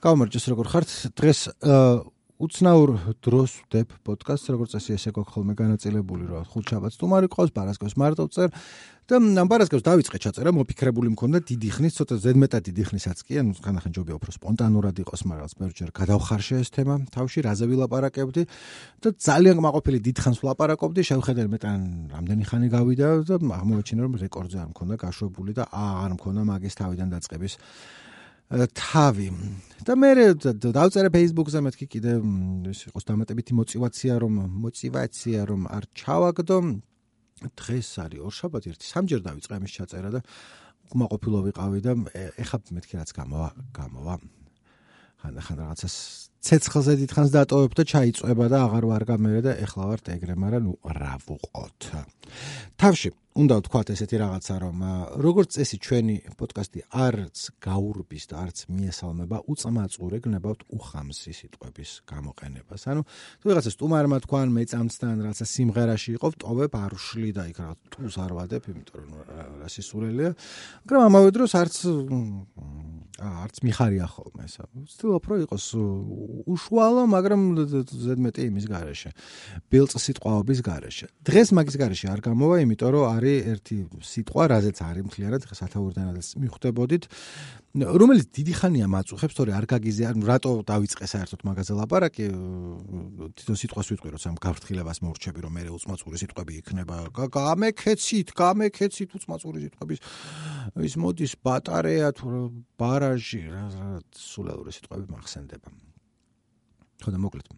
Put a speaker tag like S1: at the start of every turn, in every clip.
S1: გამარჯოს როგორ ხართ? დღეს უცნაურ დროს ვდებ პოდკასტს, როგორც წესი ესე გქონდა ხოლმე განაწილებული, რომ ხუთ შაბათს თუმარი ყავს, პარასკევს მარტო წერ და ამ პარასკევს დავიწყე ჩაწერა, მოფიქრებული მქონდა დიდი ხნის, ცოტა ზედმეტად დიდი ხნისაც კი, ანუ ხანახან ჯობია უფრო სპონტანურად იყოს, მაგრამ რაც მერჯერ გადავხარშე ეს თემა, თავში რაზე ვილაპარაკებდი და ძალიან კმაყოფილი დიდხანს ვლაპარაკობდი, შევხედე მეტან რამდენი ხანი გავიდა და აღმოჩინე რომ რეკორდზე არ მქონდა გაშვებული და აღარ მქონდა მაგის თავიდან დაწყების თავი. და მე დავწერე Facebook-ზე მეთქი კიდე ეს იყოს დამატებითი мотиваცია რომ мотиваცია რომ არ ჩავაგდო. დღეს არის ორშაბათი ერთი სამჯერ დავიწყე ამის ჩაწერა და უკმაყოფილო ვიყავი და ეხა მეთქი რაც გამოვა გამოვა. ხან ხან რაღაცას ცეცხლზე დიდხანს დატოვებ და ჩაიწוება და აღარ ვარგა მე და ეხლა ვარ ეგრე, მაგრამ ნუ რა ვუყოთ. თავში უნდა ვთქვათ ესეთი რაღაცა რომ როგორც წესი ჩვენი პოდკასტი არც გაურბის და არც მიესალმება უწამაწურე გნებავთ უხამსი სიტყვების გამოყენებას. ანუ თუ რაღაცა სტუმარმა თქვან მე წამცთან რაღაცა სიმღერაში იყო ვტოვებ არ უშლი და იქ რა თუს არ ვადებ, იმიტომ რომ რა სისურელია. მაგრამ ამავე დროს არც არც მიხარია ხოლმე ეს. ვცდილობ რომ იყოს უშუალო, მაგრამ ზედმეტი იმის garaშე. ბილწ სიტყვაობის garaშე. დღეს მაგის garaშე არ გამოვა, იმიტომ რომ არის ერთი სიტყვა, რაზეც არის მთლიანად სათაურდანაც მიხვდებოდით, რომელიც დიდი ხანია მაწუხებს, თორე არ გაგიზე, ანუ რატო დავიწყე საერთოდ მაგაზე ლაპარაკი, თვითონ სიტყვას ვიტყვი, როცა გაფრთხილებას მოვრჩები, რომ მე უცმაწური სიტყვები იქნება. გამეკეცით, გამეკეცით უცმაწური სიტყვების ის მოდის ბატარეა თუ ბარაჟი, რა სულელური სიტყვები მახსენდება. ხო და მოკლედ.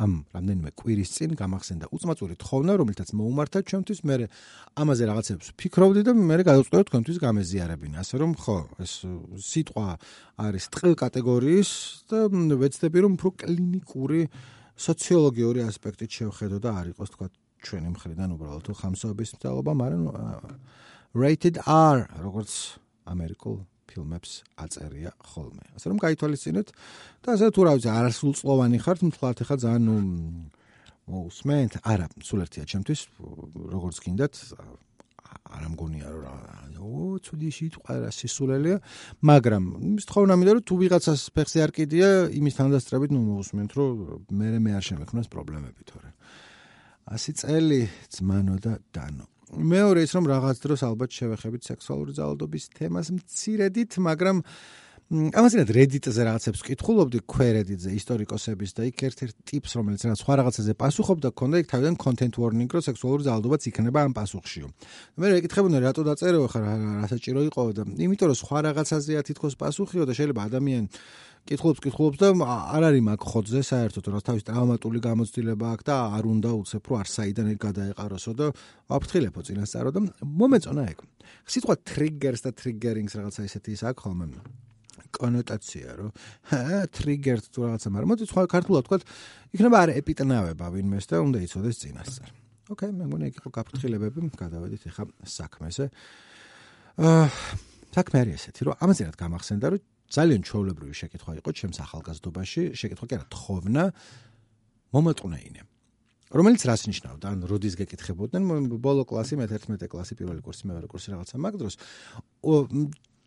S1: ამ რამდენიმე კვირის წინ გამახსენდა უწმაწური თხოვნა, რომელთაც მოუმართა ჩვენთვის, მე ამაზე რაღაცებს ფიქრობდი და მე გადავწყვეტე თქვენთვის გამეზიარებინა, ასე რომ ხო, ეს სიტყვა არის ტყილ კატეგორიის და ვეცდები რომ უფრო კლინიკური სოციოლოგიური ასპექტით შევხედო და არ იყოს თქვა ჩვენი მხრიდან უბრალოდ ხამსოების მცდელობა, მაგრამ rated R, როგორც ამერიკულ ფილმებს აწერია ხოლმე. ასე რომ გაითვალისწინეთ და ასე თუ რა ვიცი, არასრულწლოვანი ხართ, მთლად ხა ძალიან მოусმენთ, არა, სულ ერთია ჩემთვის, როგორც გინდათ არა მგონია რა ო ცუდი სიტყვა რა სისულელია მაგრამ ის თხოვნა მინდა რომ თუ ვიღაცას ფეხზე არ კიდია იმის თანდასწრებით ნუ მოусმენთ რომ მე მე არ შემექმნას პრობლემები თორე. 100 წელი ძმანო და დანო. მეორე ის რომ რაღაც დროს ალბათ შევეხებით სექსუალური ძალადობის თემას მცირედით, მაგრამ ამასინად Reddit-ზე რაღაცებს ვკითხულობდი Query-ზე ისტორიკოსების და იქ ერთ-ერთ ტიპს რომელიც რაღაც სხვა რაღაცაზე პასუხობდა, ქონდა იქ თავიდან content warning, რომ სექსუალური ძალადობაც იქნება ამ პასუხშიო. მე რეკითხებოდი რატო დაწერო ხარ რა საჭირო იყო და იმიტომ რომ სხვა რაღაცაზეა თითქოს პასუხიო და შეიძლება ადამიანი კითხულობს კითხულობს და არ არის მაგ ხოძზე საერთოდ რა თავის ტრავმატული გამოცდილება აქვს და არ უნდა უცებ რო არ საიდან ეგ გადაეყაროსო და ვაფრთხილებო წინასწარო და მომეწონა ეგ. სიტყვა trigger-ს და triggerings რაღაცა ისეთი ის აქვს ხოლმე. კონოტაცია რო ჰა trigger-ს თუ რაღაცა მაგრამ მოდი სხვა ქართულად თქვა იქნება არ ეპიტნავება ვინმეს და უნდა იცოდეს წინასწარ. ოკეი, მე მგონი იქ გაფრთხილებები, გადავედით ახლა საქმეზე. აა საქმე არის ესეთი, რომ ამაზეად გამახსენდა, რომ ძალიან ჩვეულებრივი შეკითხვა იყო ჩემს ახალგაზრდობაში, შეკითხვა კი არა, თხოვნა მომატყნეინე. რომელიც რას ნიშნავდა? ან როდის გეკითხებოდნენ ბოლო კლასი, მე-11 კლასი, პირველი კურსი, მეორე კურსი რაღაცა მაგ დროს.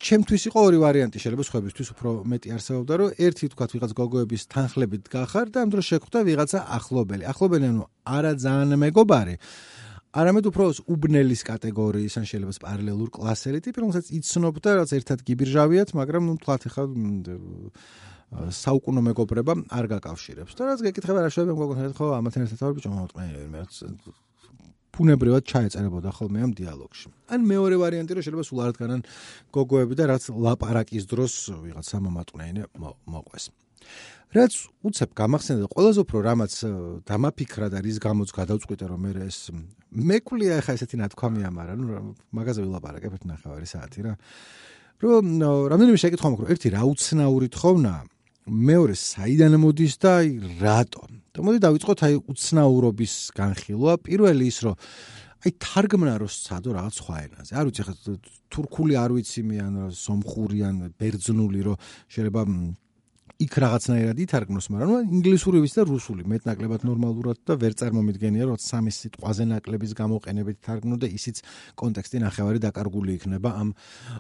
S1: ჩემთვის იყო ორი ვარიანტი, შეიძლება სხვაებისთვის უფრო მეტი არსებობდა, რომ ერთი თქვა ვიღაც გოგოების თანხლებით გახარ და ამ დროს შეხვდა ვიღაცა ახლობელი. ახლობელი ანუ არა ძალიან მეგობარი. არამედ უფრო უბნელის კატეგორიის ან შეიძლება პარალელურ კლასელი ტიპი, რომელსაც იცნობ და რაც ერთად გიბირჟავიათ, მაგრამ ნუ თქვათ ახლა საუკუნო მეგობრება არ გაკავშირებს. და რაც გეკითხება რა შეიძლება მოგონოთ ხო ამათთან ერთად თავი ბიჭო მომწყენელი მე ბუნებრივად ჩაეწერებოდა ხოლმე ამ დიალოგში. ან მეორე ვარიანტი რომ შეიძლება სულ არ დგანან გოგოები და რაც ლაპარაკის დროს ვიღაცა მომატყუინე მოყვეს. რაც უცებ გამახსენდა ყველაზე უფრო რამაც დამაფიქრა და რის გამოც გადავწყვიტე რომ მე ეს მეკვლია ხა ესეთი ნათქვამია მაგრამ ნუ მაგაზე ვილაპარაკებ ერთი ნახევარი საათი რა რომ რამდენიმე შეკითხვა მაქვს რომ ერთი რაუცნაური თხოვნაა მეორე საიდან მოდის და აი რატო და მოდი დავიწყოთ აი უცნაურობის განხილვა. პირველი ის რომ აი თარგმნა რო სცადო რაღაც სხვა ენაზე. არ ვიცი ხა თურქული არ ვიცი მე ან სომხური ან ბერძნული რო შეიძლება იქ რაღაცნაირად ითარგმნოს, მაგრამ ნუ ინგლისური ვის და რუსული მეტნაკლებად ნორმალურად და ვერ წარმომიდგენია, რომ სამი სიტყვაზე ნაკლების გამოყენებით თარგმნო და ისიც კონტექსტი ნახევარი დაკარგული იქნება ამ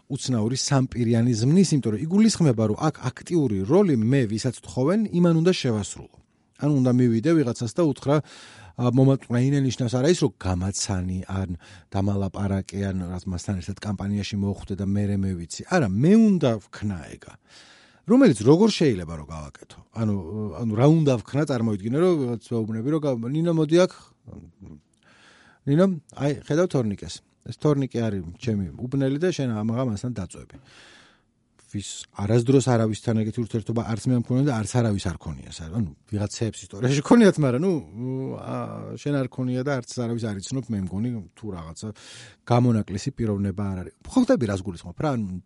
S1: უცნაური სამპირიანი ზმნის, იმიტომ რომ იგულისხმება, რომ აქ აქტიური როლი მე ვისაც თხოვენ, იმან უნდა შევასრულო. ანუ უნდა მივიდე ვიღაცას და უთხრა მომატყნა ინენიშნავს არა ის რომ გამაცანი ან დამალაპარაკე ან რაც მასთან ერთად კამპანიაში მოხვდე და მე მე ვიცი. არა, მე უნდა ვქნა ეგა. რომელიც როგორ შეიძლება რომ გავაკეთო? ანუ ანუ რა უნდა ვქნა წარმოვიდგინე რომ ვეუბნები რომ ნინო მოდი აქ ნინო აი ხედავ თორნიკეს. ეს თორნიკე არის ჩემი უბნელი და შენ ამაღამასთან დაწვევი. ვის არასდროს არავისთან ეგეთი ურთიერთობა არც მე მქონია და არც არავის არ ქონია, ანუ ვიღაცებს ისტორიაში ქონიათ, მაგრამ ნუ შენ არ ქონია და არც არავის არ იცნობ, მე მგონი თუ რაღაცა გამონაკლისი პიროვნება არ არის. ხო ხდები რას გულისხმობ რა? ანუ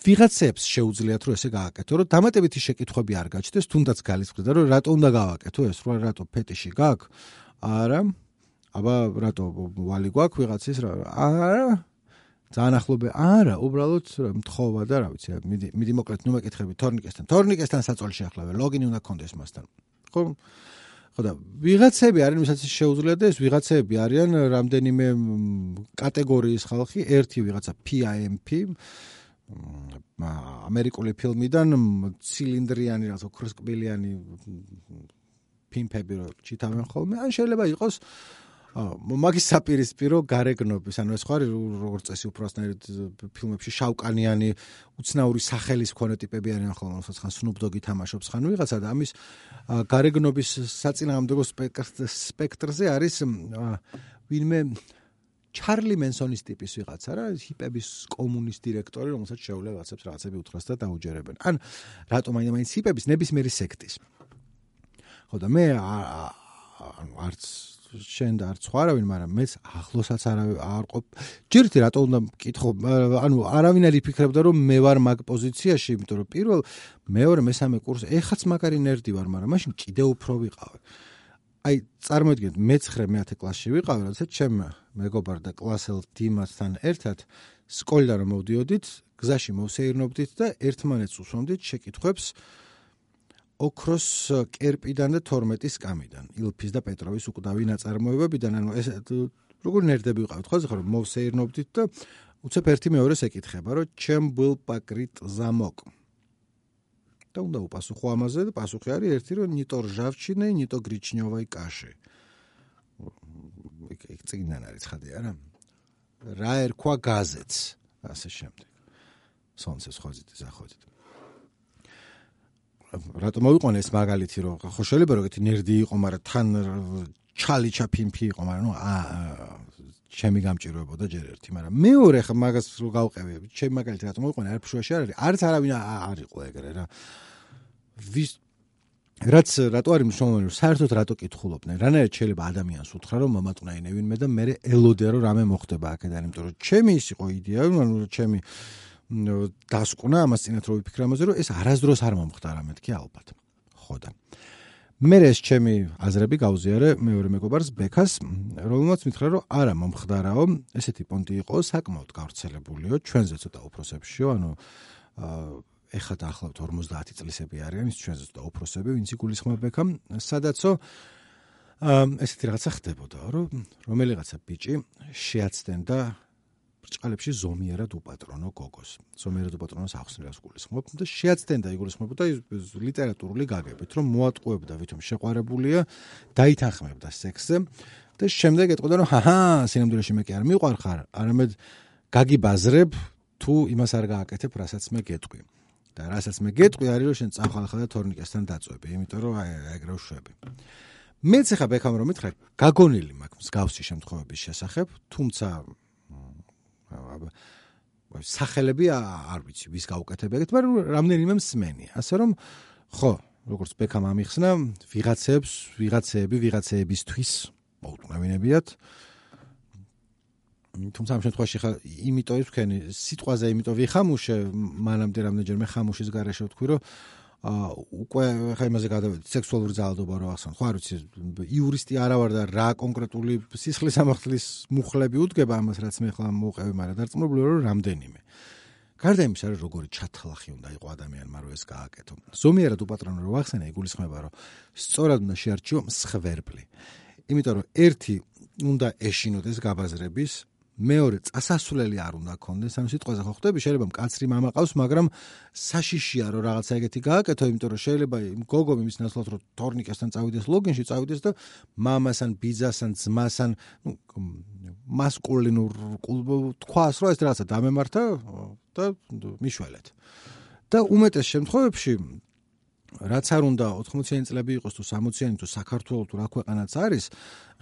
S1: ვიღაცებს შეუძლიათ რომ ესე გააკეთო, რომ დამატებითი შეკითხვები არ გაჩნდეს, თუნდაც გალისხმდა რომ რატო უნდა გავაკეთო ეს, რა რატო ფეტიში გაქვს? არა. აბა რატო ვალი გვაქვს ვიღაცის რა? არა. ძალიან ახლობე. არა, უბრალოდ მთხოვა და რა ვიცი, მიდი მიდი მოკლედ ნუ მეკითხები თორნიკესთან. თორნიკესთან საწოლში ახლავე, ლოგინი უნდა გქონდეს მასთან. ხო? ხო და ვიღაცები არიან, ვისაც შეუძლიათ და ეს ვიღაცები არიან რამდენიმე კატეგორიის ხალხი, ერთი ვიღაცა PIMP ამერიკული ფილმიდან ცილინდრიანი რაღაც ოქროსკბილიანი პიმპები რო ჩითავენ ხოლმე ან შეიძლება იყოს მაგის საპირისპირო გარეგნობის ანუ ეს ხარ როგორც წესი უბრალოდ ფილმებში შავკანიანი უცნაური სახელის მქონე ტიპები არიან ხოლმე რომელსაც ხან სნუპდოგი თამაშობს ხან ვიღაცა და ამის გარეგნობის საწინააღმდეგო სპექტრზე არის ვინმე ჩარლი მენსონის ტიპის ვიღაცა რა ჰიპების კომუნის დირექტორი რომელსაც შეუძლია ვაცებს რაღაცები უთხრას და დაუჯერებენ. ან რატომ აი მაინც ჰიპების? ნებისმიერი სექტის. ხო და მე ანუ არც შენ და არც ხარავინ მაგრამ მეც ახლოსაც არ არ ყოფ ჯერტი რატომ უნდა მკითხო? ანუ არავინ არ იფიქრებდა რომ მე ვარ მაგ პოზიციაში იმიტომ რომ პირველ მეორე მესამე კურსი ეხაც მაგარი ნერდი ვარ მაგრამ მაშინ კიდე უფრო ვიყავი აი წარმოიდგინეთ მე-9 მე-10 კლასში ვიყავი, როდესაც ჩემ მეგობარ და კლასელ დიმასთან ერთად სკოლიდან მოვდიოდით, გზაში მოვსეირნობდით და ერთმანეთს უსვამდით შეკითხვებს ოქროს კერპიდან და 12-ის კამიდან, ილფის და პეტროვის უკვდავი ნაწარმოებებიდან, ანუ ეს როგორ ნერდები ვიყავით, ხო, ხო, მოვსეირნობდით და უცებ ერთი მეორეს ეკითხება, რომ ჩემ ბულ პაკრიტ ზამოკ და უნდა უპასუხო ამაზე და პასუხი არის ერთი რომ ნიტო რჟავჩინე, ნიტო გრიჩნიოვაი კაში. ეგ წინან არის ხადი არა? რა ერქვა გაზეთს ასე შემდეგ. სონცეს ხოზით ზახოდით. რატომ მოვიყვანე ეს მაგალითი რომ ხო შეიძლება რომ ეგეთი ნერდი იყო, მაგრამ თან ჩალი ჩაფინფი იყო, მაგრამ ნუ ჩემი გამჭიროებოდა ჯერ ერთი, მაგრამ მეორე ხა მაგას რო გავყევი, ჩემი მაგალითი რატომ მოიყვანე, არ ფშუაში არ არის, არც არავინ არ იყო ეგრე რა. ვის რაც რატო არის რომ საერთოდ რატო კითხულობდნენ? რანაირად შეიძლება ადამიანს უთხრა, რომ მომატყნაინე ვინმე და მე ელოდე რომ რამე მოხდება აქედან, იმიტომ რომ ჩემი ის იყო იდეა, ანუ ჩემი დასკვნა ამას წინათ რო ვიფიქრე ამაზე, რომ ეს არასდროს არ მომხდა რამე თქი ალბათ. ხო და მე ეს ჩემი აზრები გავზიარე მეორე მეგობარს ბექას, რომელმაც მითხრა, რომ არა მომხდარაო, ესეთი პონტი იყო საკმაოდ გავრცელებულიო, ჩვენზე ცოტა უფროსებშიო, ანუ ეხლა დაახლოებით 50 წლისები არიან ის ჩვენზე ცოტა უფროსები, ვინც იგულისხმება ბექამ, სადაცო ესეთი რაღაცა ხდებოდა, რომ რომელიღაცა ბიჭი შეაცდენდა ბრჭყალებში ზომიერად უპატრონო გოგოს. ზომიერად უპატრონოს ახსნილას გულისხმობ და შეაცდენდა იგულისხმებოდა ლიტერატურული გაგებით, რომ მოატყუებდა ვითომ შეყარებულია, დაითანხმებდა სექსზე და შემდეგ ეტყოდა რომ ჰაჰა, სინამდვილეში მე კი არ მიყვარხარ, არამედ გაგიბაზრებ თუ იმას არ გააკეთებ, რასაც მე გეტყვი. და რასაც მე გეტყვი არის რომ შენ წახალხა და თორნიკესთან დაწვევი, იმიტომ რომ აი ეგრე ვშვები. მეც ახლა ბექამ რომ მითხრა, გაგონილი მაქვს მსგავსი შემთხვევების შესახებ, თუმცა სახელები არ ვიცი ვის გაუკეთებიათ, მაგრამ რამდენიმე მსმენი. ასე რომ ხო, როგორც ბექამ ამიხსნა, ვიღაცებს, ვიღაცეები, ვიღაცეებისთვის მოუტყნევინებიათ. თუმცა ამ შემთხვევაში ხა იმიტომ ის ვქენი სიტყვაზე იმიტომ ვიხამუშე, მანამდე რამდენჯერმე ხამუშის garaშე ვთქვი, რომ აა უკვე ხა იმაზე გადავედი სექსუალური ძალადობა რო ახსენ ხო არ ვიცი იურისტი არა ვარ და რა კონკრეტული სისხლის ამახლის მუხლები უდგება ამას რაც მე ხლა მოუყევი მაგრამ დარწმუნებული რომ რამდენიმე გარდა იმისა, რომ როგორი ჩათლახი უნდა იყო ადამიანმა რომ ეს გააკეთო. ზომიერად უპატრონო რო ახსენე, იგულისხმება, რომ სწორად უნდა შეარჩიო მსხვერპლი. იმიტომ რომ ერთი უნდა ეშინოდეს გაბაზრების მეორე წასასვლელი არ უნდა კონდეს ამ სიტყვაზე ხო ხდები? შეიძლება მკაცრი მამა ყავს მაგრამ საშიშია რომ რაღაცა ეგეთი გააკეთო იმიტომ რომ შეიძლება გოგო იმის ნაცვლად რომ თორნიკესთან წავიდეს ლოგინში წავიდეს და მამასთან ბიძასთან ძმასთან ნუ მასკულინურ თქვას რომ ეს რაღაცა დამემართა და მიშველეთ. და უმეტეს შემთხვევებში რაც არ უნდა 80-იანი წლები იყოს თუ 60-იანი თუ საქართველოს თუ რა ქვეყანაც არის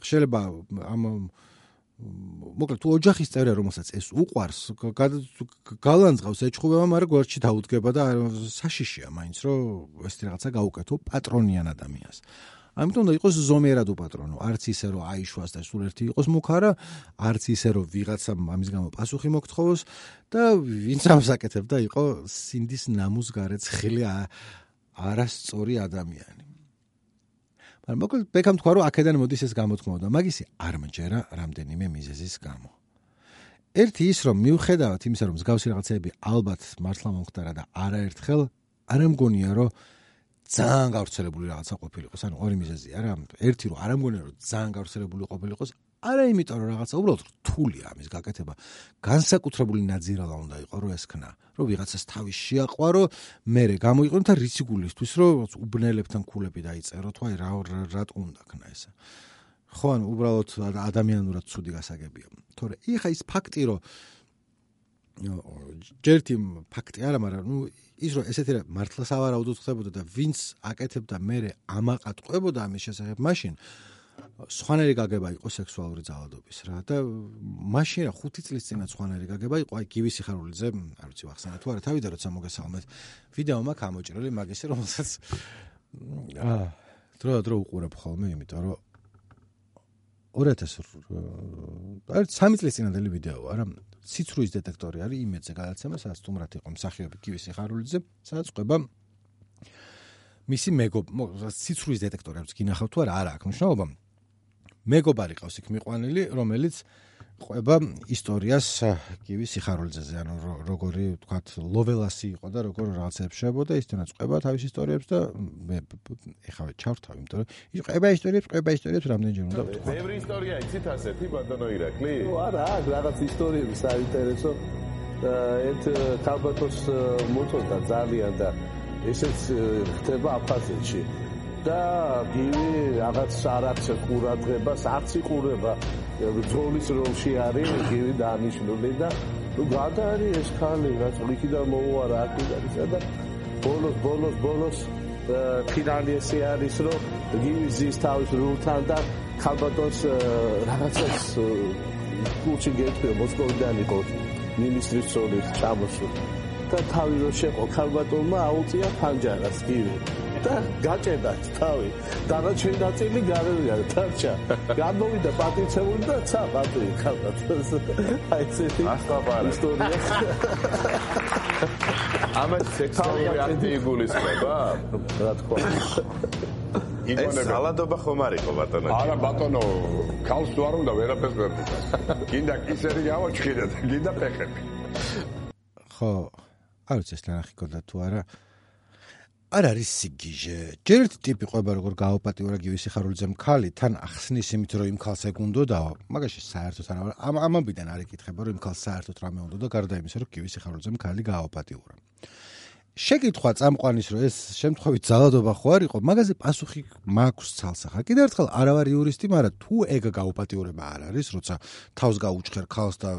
S1: შეიძლება ამ მოკლედ თუ ოჯახის წევრია რომელსაც ეს უყვარს გალანძღავს ეჭხუბება მაგრამ გვერდში დაუდგება და საშიშია მაინც რომ ეს რაღაცა გაუკეთო პატრონიან ადამიანს. ამიტომ უნდა იყოს ზომიერად უპატრონო არც ისე რომ აიშვას და სულ ერთი იყოს მუქარა არც ისე რომ ვიღაცა ამის გამო პასუხი მოგთხოვოს და ვინც ამს აკეთებდა იყო სინდის ნამუს გარეც ხილი არასწორი ადამიანი მაგრამ მოკლედ ბეკამ თქვა რომ აქედან მოდის ეს გამოთქმავა და მაგისი არ მჯერა რამდენიმე მიზეზის გამო. ერთი ის რომ მიუხედავად იმისა რომ მსგავსი რაღაცები ალბათ მართლა მომხდარა და არაერთხელ არ ამგონია რომ ძალიან გავრცელებული რაღაცა ყოფილიყოს. ანუ ორი მიზეზია რა. ერთი რომ არ ამგონია რომ ძალიან გავრცელებული ყოფილიყოს, არა იმიტომ რომ რაღაცა უბრალოდ რთულია ამის გაკეთება. განსაკუთრებული ნაძირალა უნდა იყოს რომ ესქნა რომ ვიღაცას თავი შეაყვარო მე გამოიყენო და რიციგულისთვის რომ უბნელებთან ქულები დაიწერო თუ აი რა რა უნდა ქნა ესა ხო ან უბრალოდ ადამიანურად ცუდი გასაგებია. თორე იხა ის ფაქტი რომ ჯერთი ფაქტი არა მაგრამ ნუ ის რომ ესეთი რა მართლა სავარაუდოდ ხდებოდა და ვინც აკეთებდა მე ამაყატყვებოდა ამის შესახებ მაშინ სხვანაირი გაგება იყო სექსუალური ძალადობის რა და მაშინ რა 5 წლის წინა სხვანაირი გაგება იყო აი გივი სიხარულიძე არ ვიცი ვახსენე თუ არა თავი და როცა მოგესალმეთ ვიდეო მაქვს ამოჭრილი მაგისი რომელსაც დრო დრო უყურებ ხოლმე იმიტომ რომ 2000 აი 3 წლის წინანდელი ვიდეოა რა ციცრუის დეტექტორი არის იმედზე გადაცემა სადაც თუმრად იყო მსახიობი გივი სიხარულიძე სადაც ყובה მისი მეგობ ციცრუის დეტექტორებს გინახავთ თუ არა არა აქვს მნიშვნელობა მეგობარი ყავს იქ მიყვანილი, რომელიც ყובה ისტორიას კივის სიხარულძეზე, ანუ როგორი თქვათ ლოველასი იყო და როგორ რაღაცებს შეებოდა, ისთანაც ყובה თავის ისტორიებს და მე ეხავე ჩავრთავ, იმიტომ რომ ყובה ისტორიებს, ყובה ისტორიებს რამდენჯერ უნდა ვთქვა.
S2: ბევრი ისტორია იცით ასეთი ბატონო ირაკლი?
S3: არა, აქ რაღაც ისტორიები საინტერესო. ერთ э, კალბატოს э, მოწოდა ძალიან და ესეც э, ხდება აფხაზეთში. და გივი რაღაც არაც ყურადღებას არც იყურება. ძოლის როლში არის გივი დანიშნული და ნუ გადაარი ეს ხალი რაც ლიქიდან მოუარა აკიდარისა და ბოლოს ბოლოს ბოლოს ფინალი ესე არის რომ გივი ზის თავის რულთან და ხალბატონს რაღაცას კუჩი გეტყვი მოსკოვიდან იყო მინისტრის სოლის ჩამოსული. და თავი რო შეყო ქალბატონმა აუწია ფანჯარას გივი და გაჭედა თავი. დანარჩენი ნაწილი გარევია თარჩა გამოვიდა პატიცებული და ცა პატრი ქალბატონს აი ესეთი ისტორია.
S2: ამას სექსუალური აქტი იგულისხმება
S3: რა თქვა
S2: ეს ალადობა ხომ არისო ბატონო?
S4: არა ბატონო ქალს თუ არ უნდა ვერაფერს ვერ გინდა კისერი გავაჩქირე და გინდა ფეხები.
S1: ხო არ ვიცი ეს ნახი კონდა თუ არა არ არის სიგიჟე. ჯერ ერთი ტიპი ყובה როგორ გააუპატიურა გივის სიხარულიძემ ქალი, თან ახსნის იმით რომ იმ ქალს ეგუნდოდაო. მაგაში საერთოდ არა. ამ ამობიდან არ იკითხება რომ იმ ქალს საერთოდ რამე უნდოდა, გარდა იმისა რომ გივის სიხარულიძემ ქალი გააუპატიურა. შეკითხვა წამყვანის რომ ეს შემთხვევით ძალადობა ხო არ იყო? მაგაზე პასუხი მაქვს ცალსახა კიდევ ერთხელ არა ვარ იურისტი მაგრამ თუ ეგ გაუპატიურება არ არის როცა თავს გაუჭხერ ქალს და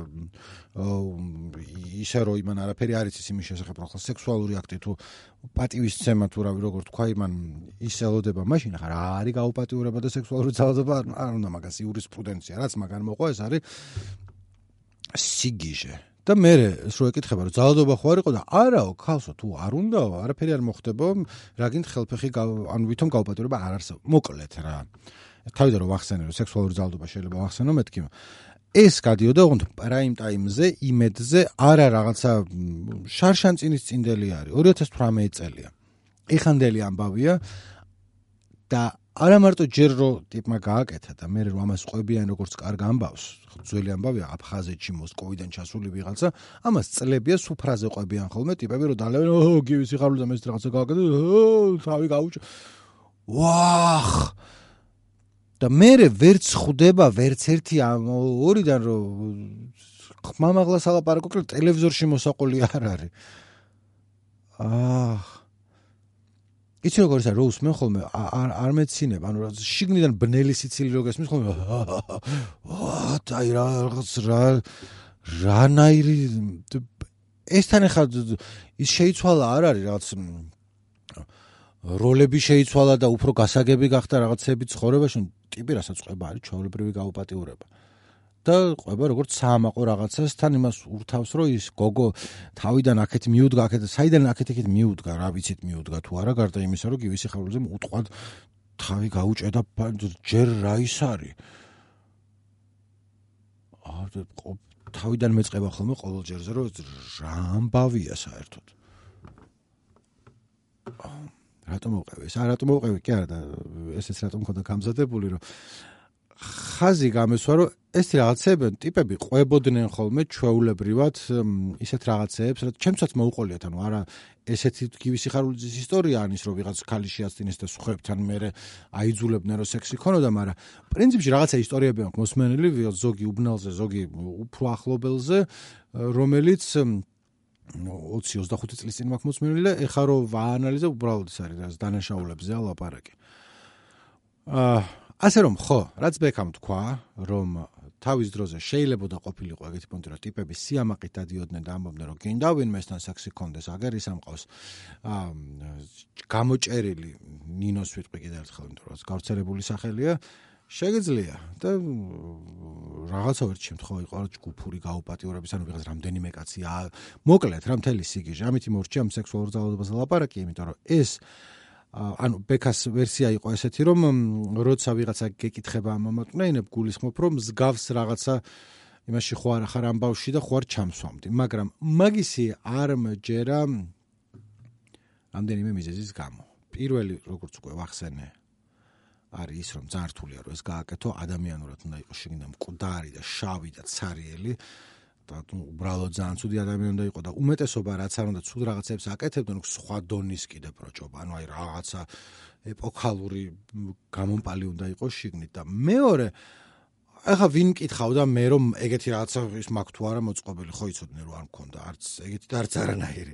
S1: ისე რომ იმან არაფერი არ იცის იმის შესახებ რომ ხალხ სექსუალური აქტი თუ პატივისცემა თუ რავი როგორ თქვა იმან ისელოდება მაშინ ხარ არის გაუპატიურება და სექსუალური ძალადობა? არ უნდა მაგას იურისპრუდენცია რაც მაგან მოყვა ეს არის სიგიჟე და მე რო ეკითხება რომ ძალადობა ხო არ იყო და არაო ქალსო თუ არ უნდა არაფერი არ მოხდება რა გინდ ხელფეხი ანუ ვითომ გაუპატიურება არ არსებობს მოკლედ რა. თავიდან რომ ვახსენე რომ სექსუალური ძალადობა შეიძლება ვახსენო მეთქი ეს გადიოდა ოღონდ პრაიმ ტაიმზე იმედზე არა რაღაცა შარშანწინის წინდელი არის. 2018 წელია. ეხანდელი ამბავია და არა მარტო ჯერ რო ტიპმა გააკეთა და მე რომ ამას ყვებიან როგორც კარგ ამბავს ძველი ამბავია აფხაზეთში მოსკოვიდან ჩასული ვიღაცა ამას წლებია სუფრაზე ყვებიან ხოლმე ტიპები რომ დალევენ ო გივი სიხარული და მე რაღაცა გააკეთე ო თავი გაუჭ ვახ! და მე ვერც ხვდება ვერც ერთი ამ ორიდან რომ ხმამაღლა სალაპარაკო ტელევიზორში მოსაყოლი არ არის. აა იცი როგორ ისა რო უსმენ ხოლმე არ არ მეცინებ ანუ შიგნიდან ბნელი სიცილი რო გესმის ხოლმე აა დაი რა რაღაც რა რანაირი ეს თან ახლა ის შეიცვალა არ არის რაღაც როლები შეიცვალა და უფრო გასაგები გახდა რაღაცები ცხოვრებაში ტიპი რასაც ყვება არის ჩაოლებრივი გაუპატიურება და ყვება როგორც საამაყო რაღაცას თან იმას ურთავს რომ ის გოგო თავიდან აქეთ მიუდგა აქეთ საიდან აქეთ იქით მიუდგა? რა ვიცით მიუდგა თუ არა გარდა იმისა რომ გივისი ხარულზე უტყვად თავი გაუჭედა ჯერ რა ის არის? აა თავიდან მეწება ხოლმე ყოველ ჯერზე რომ რა ამბავია საერთოდ. რატომ მოყევი ეს? არა რატომ მოყევი კი არა და ესეც რატომ მქონდა გამზადებული რომ ხაზი გამესვა რომ ეს რაღაცები ტიპები ყვებოდნენ ხოლმე ჩვეულებრივად ისეთ რაღაცეებს რაც ჩემსაც მოუყოლიათ ანუ არა ესეთი გივისი ხარულის ისტორია არის რომ ვიღაც ქალიში აცდინეს და სხვებთან მე აიძულებდნენ რომ სექსი ქონოდა მაგრამ პრინციპში რაღაცა ისტორიები აქვს მოსმენილი ზოგი უბნელზე ზოგი უფრო ახლობელზე რომელიც 20-25 წლის წინ მაქვს მოსმენილი და ეხა რომ ვაანალიზებ უბრალოდ ის არის რა დანაშაულებზეა ლაპარაკი აა ასე რომ ხო, რაც ბექამ თქვა, რომ თავის დროზე შეიძლება და ყოფილიყო ეგეთი პონტი, რომ ტიპები სიამაყით დადიოდნენ და ამბობდნენ, რომ გინდა ვინმესთან საქსი კონდეს, აგერ ის ამყავს. აა გამოჭერილი ნინოს ვიტყვი კიდევ ერთხელ, იმიტომ რომ გავრცელებული სახელია. შეგიძლია და რაღაცა ერთ შემთხვევაში იყო ჯგუფური გაუპატიურების ანუ ვიღაც რამდენიმე კაცი მოკლედ რა მთელი სიგიჟე ამით მორჩი ამ სექსუალურ ძალადობაზე ლაპარაკი იმიტომ რომ ეს ანუ ბექას ვერსია იყო ესეთი რომ როცა ვიღაცა გეკითხება ამ მომაკნეინებ გულისხმობ რომ მსგავს რაღაცა იმაში ხო არ ახარ ამბავში და ხო არ ჩამსვამდი. მაგრამ მაგისი არ მჯერა ამდენიმე მიზეზის გამო. პირველი როგორც უკვე ვახსენე არის ის რომ ძართულია რომ ეს გააკეთო ადამიანურად უნდა იყოს შეგინდა მკვდარი და შავი და цаრიელი და უბრალოდ ძალიან ცუდი ადამიანი უნდა იყო და უმეტესობა რაც არ უნდა ცუდ რაღაცებს აკეთებდნენ სხვა დონის კიდე პროჭობა ანუ აი რაღაცა ეპოქალური გამომპალი უნდა იყოს შიგნით და მეორე ახლა ვინ მკითხავ და მე რომ ეგეთი რაღაცა ის მაქვს თუ არა მოწყობილი ხო იცოდნენ რომ არ მქონდა არც ეგეთი და არც არანაირი.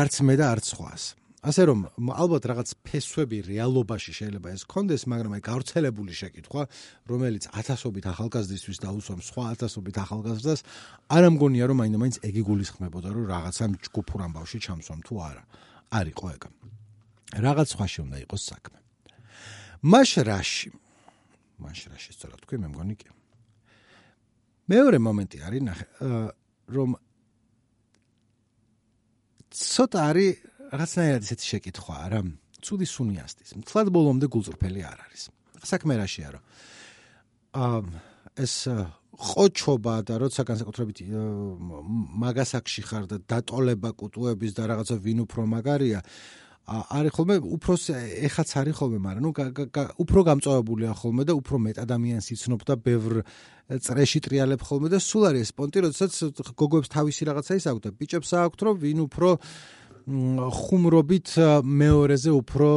S1: არც მე და არც სხვას ასე რომ ალბათ რაღაც ფესვები რეალობაში შეიძლება ეს კონდეს, მაგრამ აი გავრცელებული შეკითხვა, რომელიც ათასობით ახალგაზრდისთვის დაუსვამს სხვა ათასობით ახალგაზრდას, არ ამგონია რომ მაინდა-მაინც ეგი გულისხმებოდა რომ რაღაცა ჯგუფურ ამბავში ჩამსვამ თუ არა. არისო ეგ. რაღაც სხვაში უნდა იყოს საქმე. მაშ რაში? მაშ რაში სწორად თქვი, მე მგონი კი. მეორე მომენტი არის ნახე, რომ ცოტა არის რაღაცნაირად ესეთი შეკითხვაა რა. ცუდი სუნიასტის. მთლად ბოლომდე გულწრფელი არ არის. საქმე რაშია რა. აა ეს ყოჩობა და როცა განსაკუთრებით მაგასაკში ხარ და დატოლება კუტუების და რაღაცა ვინ უფრო მაგარია არის ხოლმე უფრო ეხაც არის ხოლმე მაგრამ ნუ უფრო გამწოვებულია ხოლმე და უფრო მეტ ადამიანს იცნობ და ბევრ წრეში ტრიალებ ხოლმე და სულ არის ეს პონტი როდესაც გოგოებს თავისი რაღაცა ის აქვს და ბიჭებს აქვს რომ ვინ უფრო ხუმრობით მეორეზე უფრო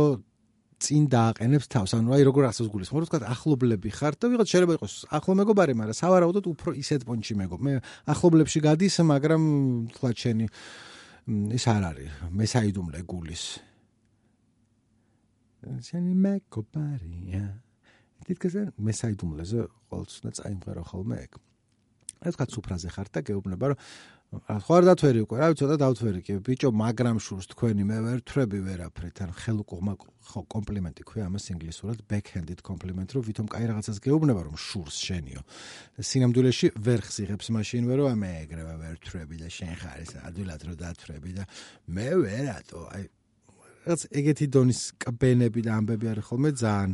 S1: წინ დააყენებს თავს. ანუ აი როგორ ახსოვს გულის, მოკლედ თქვა ახლობლები ხარ და ვიღაც შეიძლება იყოს ახლო მეგობარი, მაგრამ სავარაუდოდ უფრო ისეთ პონჩი მეგობ. მე ახლობლებში გადის, მაგრამ თქვა ჩენი ის არ არის. მე საიდუმლე გულის. ჩენი მეგობარია. თითქოს მე საიდუმლეზე ყოველთვის უნდა წაიმღერო ხოლმე ეგ. ეს კაც უფრაზე ხარ და გეუბნება რომ ხო არ დათვერი უკვე რა ვიცი ცოტა დავთვერი კი. ბიჭო მაგრამ შურს თქვენი მე ვერ თრები ვერაფრით ან ხელუკუღმა ხო კომპლიმენტი ქვია ამას ინგლისურად backhanded compliment რომ ვითომ კაი რაღაცას გეუბნება რომ შურს შენიო. სინამდვილეში ვერ ხსიღებს მაშინ ვერ რომ მე ეგრევე ვერ თრები და შენ ხარ ეს ადვილად რომ დათრები და მე ვერატო აი რაღაც ეგეთი დონის კბენები და ამბები არის ხოლმე ძალიან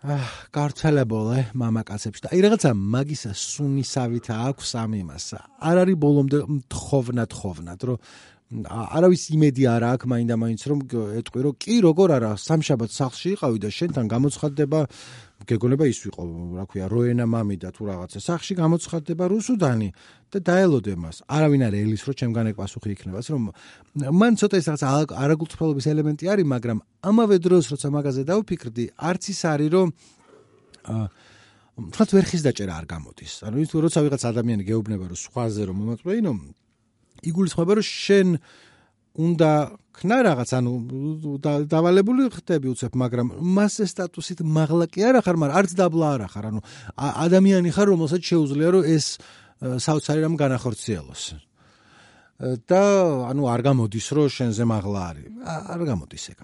S1: გავრცელებულე მამაკაცებში და აი რაღაცა მაგისა სუნისავით აქვს ამ იმას. არ არის ბოლომდე თხოვნა თხოვნად, რომ არავის იმედი არ აქვს მაინდა-მაინც რომ ეტყვი რომ კი როგორ არა სამშაბათ სახლში იყავი და შენთან გამოცხადდება გეგონება ის ვიყო რა ქვია როენა მამი და თუ რაღაცა სახში გამოცხადდება რუსუდანი და დაელოდე მას. არავინ არ ელის რომ ჩემგან ეგ პასუხი იქნება რომ მან ცოტა ის რაღაც არაგულწრფელობის ელემენტი არის მაგრამ ამავე დროს როცა მაგაზე დავფიქრდი არც ის არის რომ აა თქოს ვერხის დაჭერა არ გამოდის. ანუ ის როცა ვიღაც ადამიანი გეუბნება რომ სხვაზე რომ მომაწვეინო იგულისხმება რომ შენ უნდა ქნა რაღაც ანუ დავალებული ხდები უცებ მაგრამ მასე სტატუსით მაღლა კი არა ხარ მაგრამ არც დაბლა არა ხარ ანუ ადამიანი ხარ რომელსაც შეუძლია რომ ეს საოცარი რამ განახორციელოს. და ანუ არ გამოდის რომ შენზე მაღლა არის. არ გამოდის ეგ.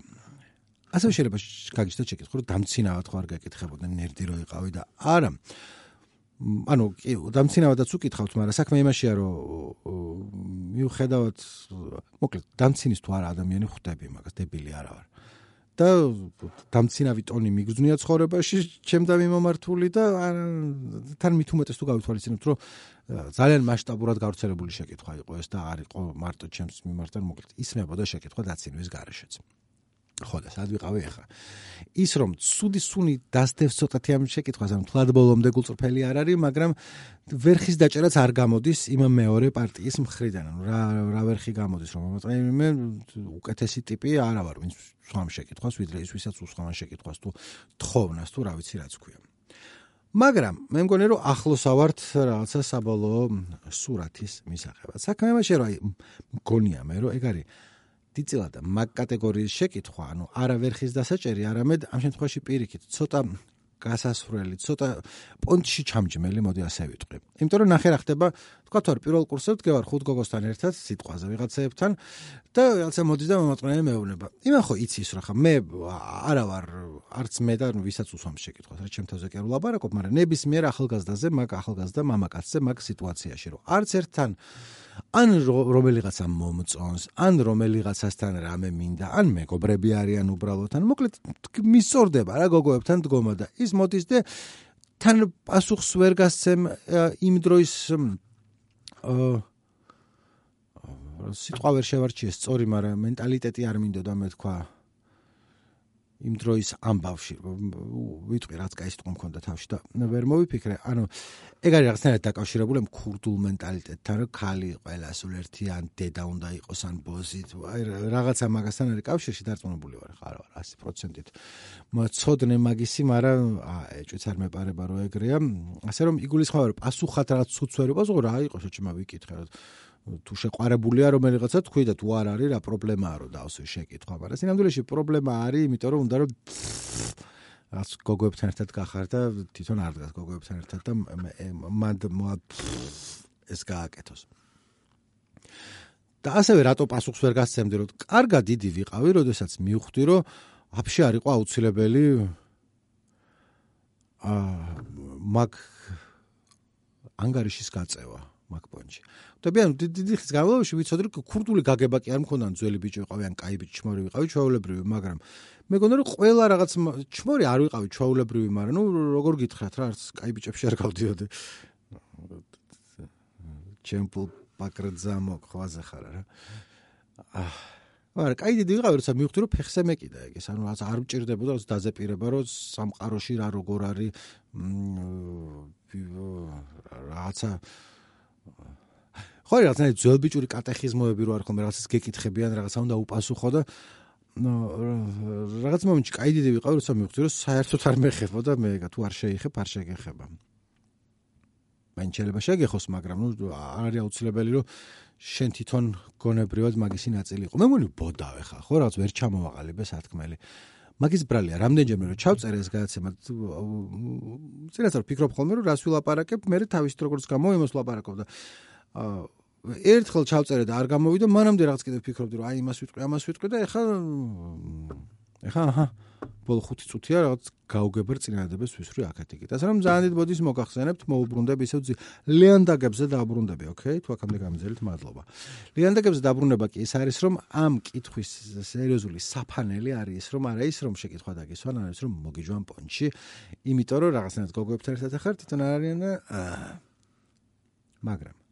S1: ასე შეიძლება გაგიჩნდა შეკითხვა რომ დამცინავად ხო არ გეკითხებოდნენ ნერდი რო იყავი და არა ანუ კი დამცინავადაც უკითხავთ, მაგრამ საქმე იმაშია, რომ მიუხედავად მოკლედ დამცინის თუ არა ადამიანი ხვდები მაგას დებილი არა ვარ. და დამცინავი ტონი მიგზნია ცხოვრებაში, ჩემდა მიმომართული და თან მით უმეტეს თუ გავითვალისწინებთ, რომ ძალიან მასშტაბურად გავრცელებული შეკითხვა იყო ეს და არ იყო მარტო ჩემს მიმართ, მოკლედ ისმებოდა შეკითხვა დაცინვის გარეშეც. ხო და სად ვიყავი ახლა? ის რომ ცუდი სუნი დასდევს ცოტათი ამ შეკითხვას ამ თლად ბოლომდე გულწრფელი არ არის მაგრამ ვერხის დაჭერაც არ გამოდის იმ მეორე პარტიის მხრიდან. რა რა ვერხი გამოდის რომ მომაწყენ მე უკეთესი ტიპი არა ვარ ვინც სვამ შეკითხვას ვიდრე ის ვისაც უსხამან შეკითხვას თუ თხოვნას თუ რა ვიცი რაც ქვია. მაგრამ მე მგონი რომ ახლოს ავართ რაღაცა საბოლოო სურათის მისაღებად. საქმე იმაშია რომ აი მგონია მე რომ ეგ არის დიდწილად მაგ კატეგორიის შეკითხვა, ანუ არა ვერხის დასაჭერი, არამედ ამ შემთხვევაში პირიქით, ცოტა გასასრული, ცოტა პონტში ჩამჯმელი, მოდი ასე ვიტყვი. იმიტომ რომ ნახე რა ხდება, თქვა თორე პირველ კურსზე ვდგევარ ხუთ გოგოსთან ერთად სიტყვაზე ვიღაცეებთან და რაღაცა მოდის და მომაწყნე მეუბნება. იმან ხო იცის რა ხა მე არა ვარ არც მე და ვისაც უსვამს შეკითხვას, რა ჩემ თავზე კი არ ვლაპარაკობ, მაგრამ ნებისმიერ ახალგაზრდაზე, მაგ ახალგაზრდა მამაკაცზე, მაგ სიტუაციაში რომ არც ერთთან ან რომელიღაცა მომწონს, ან რომელიღაცასთან რამე მინდა, ან მეგობრები არიან უბრალოდ, ან მოკლედ მისწორდება რა გოგოებთან დგომა და ის მოდის და თან პასუხს ვერ გასცემ იმ დროის აა სიტყვა ვერ შევარჩიე სწორი, მაგრამ მენტალიტეტი არ მინდოდა მე თქვა იმ დროის ამბავში ვიტყვი რაც кай სიტყვა მქონდა თავში და ვერ მოვიფიქრე ანუ ეგ არის რაღაცნაირად დაკავშირებული ამ ქურდულ მენტალიტეტთან რომ ხალი ყველა სულ ერთი ან დედა უნდა იყოს ან ბოზი აი რაღაცა მაგასთან არის კავშირში დარწმუნებული ვარ ხარ 100%-ით მოცოდნე მაგისი მაგრამ ეჭვიც არ მეპარება რომ ეგრეა ასე რომ იგულისხმება რომ პასუხად რაღაც ცუც ვერ იყოს რა იყოს შეჭმა ვიკითხე რომ თუ შეყარებულია რომელიღაცა თქვი და თუ არ არის რა პრობლემაა რომ დავსვი შეკითხვა მაგრამ სინამდვილეში პრობლემა არის იმიტომ რომ უნდა რომ ას გოგოებთან ერთად გახარ და თვითონ არ დგას გოგოებთან ერთად და მანდ ეს გააკეთოს. და ასევე რატო პასუხს ვერ გასცემდი რომ კარგა დიდი ვიყავი როდესაც მივხვდი რომ აფშე არ იყო აუცილებელი აა მაგ ანგარიშის გაწევა მაკპონჩი. ხდებიან დიდი ხის განმავლობაში ვიცოდი რომ ქურდული გაგება კი არ მქონდა ძველი ბიჭი ვიყავი ან კაი ბიჭი ჩმორი ვიყავი ჩვეულებრივი, მაგრამ მე გონდა რომ ყველა რაღაც ჩმორი არ ვიყავი ჩვეულებრივი, მაგრამ ნუ როგორ გითხრათ რა არც კაი ბიჭებში არ გავდიოდი. ჩემპულ პაკრძამო ხვაზე ხარ რა. აა არა, კაი დიდი ვიყავი, როცა მივხვდი რომ ფეხზე მეკიდა ეგ ეს, ანუ არ მჭirdებოდა, რაც დაზეპირება, რომ სამყაროში რა როგორ არის რაღაცა ხო რაღაცა ძველ ბიჭური კატეხიზმოები რო არ ხომ რაღაცას გეკითხებიან რაღაცა უნდა უპასუხო და რაღაც მომენტში კაი დიდი ვიყავი როცა მივხვდი რომ საერთოდ არ მეხება და მე თუ არ შეიხებ არ შეგეხება. მან შეიძლება შეგეხოს მაგრამ ნუ არ არის აუცილებელი რომ შენ თვითონ გონებრივად მაგისი ნაწილი იყო. მე მგონი ბოდავ ხა ხო რაღაც ვერ ჩამოვაყალიბე სათქმელი. მაგის ბრალია რამდენჯერმე რომ ჩავწერე ეს გადაცემა წინასწარ ფიქრობ ხოლმე რომ რას ვილაპარაკებ? მე თავის როგორც გამო იმას ვლაპარაკობ და ერთხელ ჩავწერე და არ გამოვიდა მანამდე რაღაც კიდე ფიქრობდი რომ აი იმას ვიტყვი ამას ვიტყვი და ეხლა ეხლა აჰა ბოლო 5 წუთია რაღაც გაუგებარ წინადადებას ვისვრი აქეთ იქით. ასე რომ ძალიან დიდ ბოდის მოგახსენებთ, მოუბრუნდები ისევ ლეანდაგებზე დაბრუნდები, ოკეი? თუ აქამდე გამძელით, მადლობა. ლეანდაგებზე დაბრუნება კი ის არის, რომ ამ კითხვის სერიოზული საფანელი არის ის, რომ არა ის, რომ შეკითხვა დაგისვან, არა ის, რომ მოგიჯვან პონჩი, იმიტომ რომ რაღაცნაირად გოგოებთან ერთად ახართ, თვითონ არ არიან და მაგრამ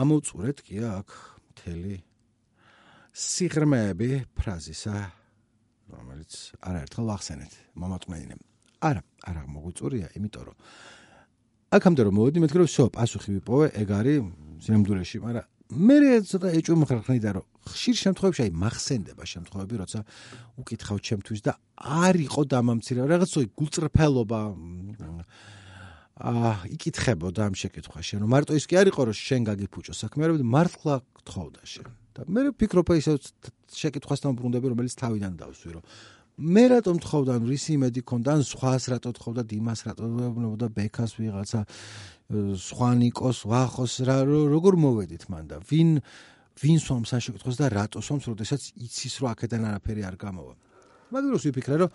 S1: ამოვწურეთ კი აქ მთელი სიღრმეები ფრაზისა რომელიც არაერთხელ ახსენეთ. მომაწმენინემ არა არა მოგვიწურია იმიტომ რომ აქამდე რომ მოვედი მეთქე რომ შო პასუხი ვიპოვე ეგ არის ზემდურეში მაგრამ მე ცოტა ეჭვმხარხნიდა რომ ხშირ შემთხვევებში აი მახსენდება შემთხვევები როცა უკითხავ ჩემთვის და არ იყო დამამცირე. რაღაცოი გულწრფელობა აა იკითხებოდა ამ შეკითხვაში. რომ მარტო ის კი არ იყო რომ შენ გაგიფუჭო საქმეები მართლა გთხოვდა შენ. და მე ვფიქრობ ისე შეკითხვასთან ბრუნდები რომელიც თავიდან დავსვი რომ მე რატომ თხოვდა ანუ რის იმედი ქონდა ან სხვას რატო თხოვდა დიმას რატო თხოვდა ბექას ვიღაცა სხვა ნიკოს ვახოს რა როგორ მოვედით მან და ვინ ვინ სვამს ამ შეკითხვას და რატო სვამს როდესაც იცის რომ აქედან არაფერი არ გამოვა. მაგრამ ის ვიფიქრე რომ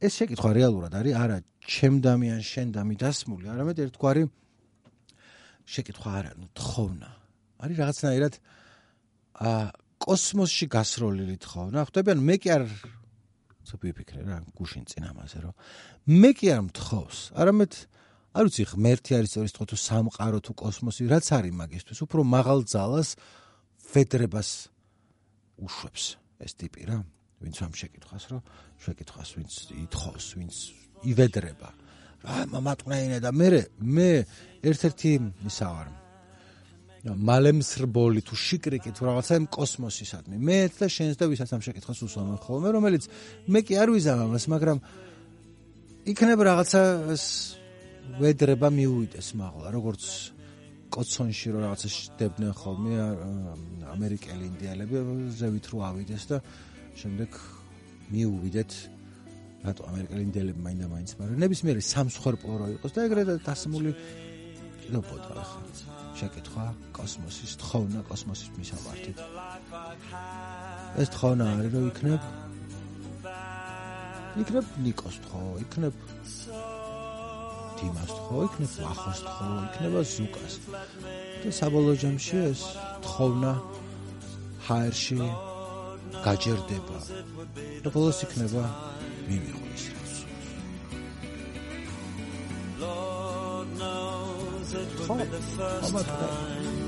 S1: ეს შეკითხვა რეალურად არის არა ჩემდამი ან შენდამი დასმული არამედ ერთგვარი შეკითხვა არა ნუ თხოვნა. არის რაღაცნაირად ა კოსმოსში გასროლილი თხოვნა. ხვდები ან მე კი არ ცოტა ვიფიქრე რა გუშინ წინ ამაზე რომ მე კი არ მთხოვს. არამედ არ ვიცი ღმერთი არის სწორი თქო თუ სამყარო თუ კოსმოსი რაც არის მაგისთვის უფრო მაღალ ძალას ვედრებას უშვებს ეს ტიპი რა ვინც ამ შეკითხას რომ შეკითხას ვინც ითხოვს ვინც ივედრება. რა მამატყნაინე და მე მე ერთ-ერთი ისა ვარ? მალემსრბოლი თუ შიკრიკი თუ რაღაცა იმ კოსმოსისადმი. მე და შენს და ვისაც ამ შეკითხას უსვამენ ხოლმე რომელიც მე კი არ ვიზამ ამას მაგრამ იქნება რაღაცა ვედრება მიუვიდეს მაღლა როგორც კოცონში რო რაღაცა შდებდნენ ხოლმე ამერიკელი ინდიელები ზევით რო ავიდეს და შემდეგ მიუვიდეთ რატო ამერიკელი ინდიელები მაინდა მაინც მაგრამ ნებისმიერი სამსხვერპლო რო იყოს და ეგრე დასმული კიდევ პოტა ხა შეკითხვა კოსმოსის თხოვნა კოსმოსის მისამართით. ეს თხოვნა არის რომ იქნებ იქნებ ნიკოს თხოვ იქნებ დიმას თხოვ იქნებ ახოს თხოვ იქნება ზუკას. და საბოლოო ჯამში ეს თხოვნა ჰაერში გაჯერდება. და ბოლოს იქნება მიმიღოს Lord knows it would be the first time